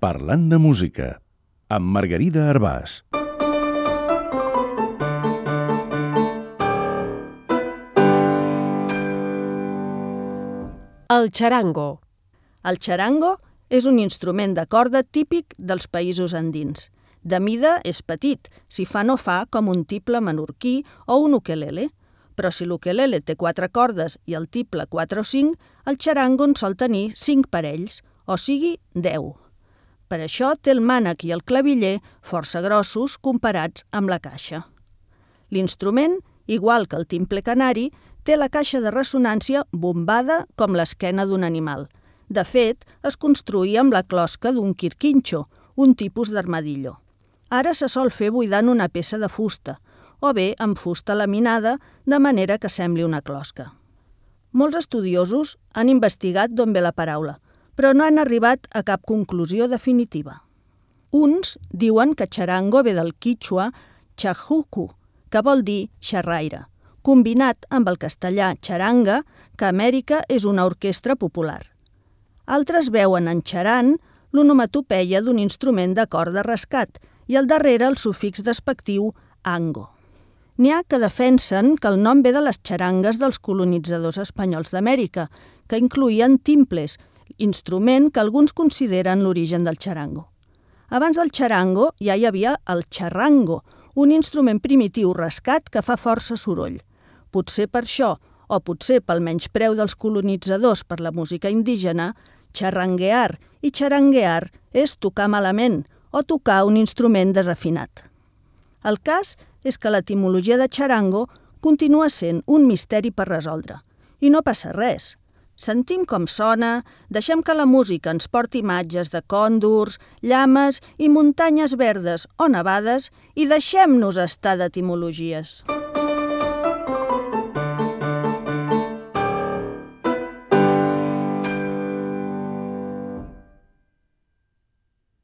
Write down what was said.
Parlant de música, amb Margarida Arbàs. El charango. El charango és un instrument de corda típic dels països andins. De mida és petit, si fa no fa com un tiple menorquí o un ukelele, però si l'ukelele té quatre cordes i el tiple quatre o cinc, el charango en sol tenir cinc parells, o sigui, deu. Per això té el mànec i el claviller força grossos comparats amb la caixa. L'instrument, igual que el timple canari, té la caixa de ressonància bombada com l'esquena d'un animal. De fet, es construïa amb la closca d'un quirquinxo, un tipus d'armadillo. Ara se sol fer buidant una peça de fusta, o bé amb fusta laminada, de manera que sembli una closca. Molts estudiosos han investigat d'on ve la paraula, però no han arribat a cap conclusió definitiva. Uns diuen que charango ve del quichua chajuku, que vol dir xerraire, combinat amb el castellà xaranga, que a Amèrica és una orquestra popular. Altres veuen en xaran l'onomatopeia d'un instrument de corda rescat i al darrere el sufix despectiu ango. N'hi ha que defensen que el nom ve de les xarangues dels colonitzadors espanyols d'Amèrica, que incluïen timples, instrument que alguns consideren l'origen del xarango. Abans del xarango ja hi havia el xarrango, un instrument primitiu rescat que fa força soroll. Potser per això, o potser pel menyspreu dels colonitzadors per la música indígena, xarranguear i xaranguear és tocar malament o tocar un instrument desafinat. El cas és que l'etimologia de xarango continua sent un misteri per resoldre. I no passa res. Sentim com sona, deixem que la música ens porti imatges de còndors, llames i muntanyes verdes o nevades i deixem-nos estar d'etimologies.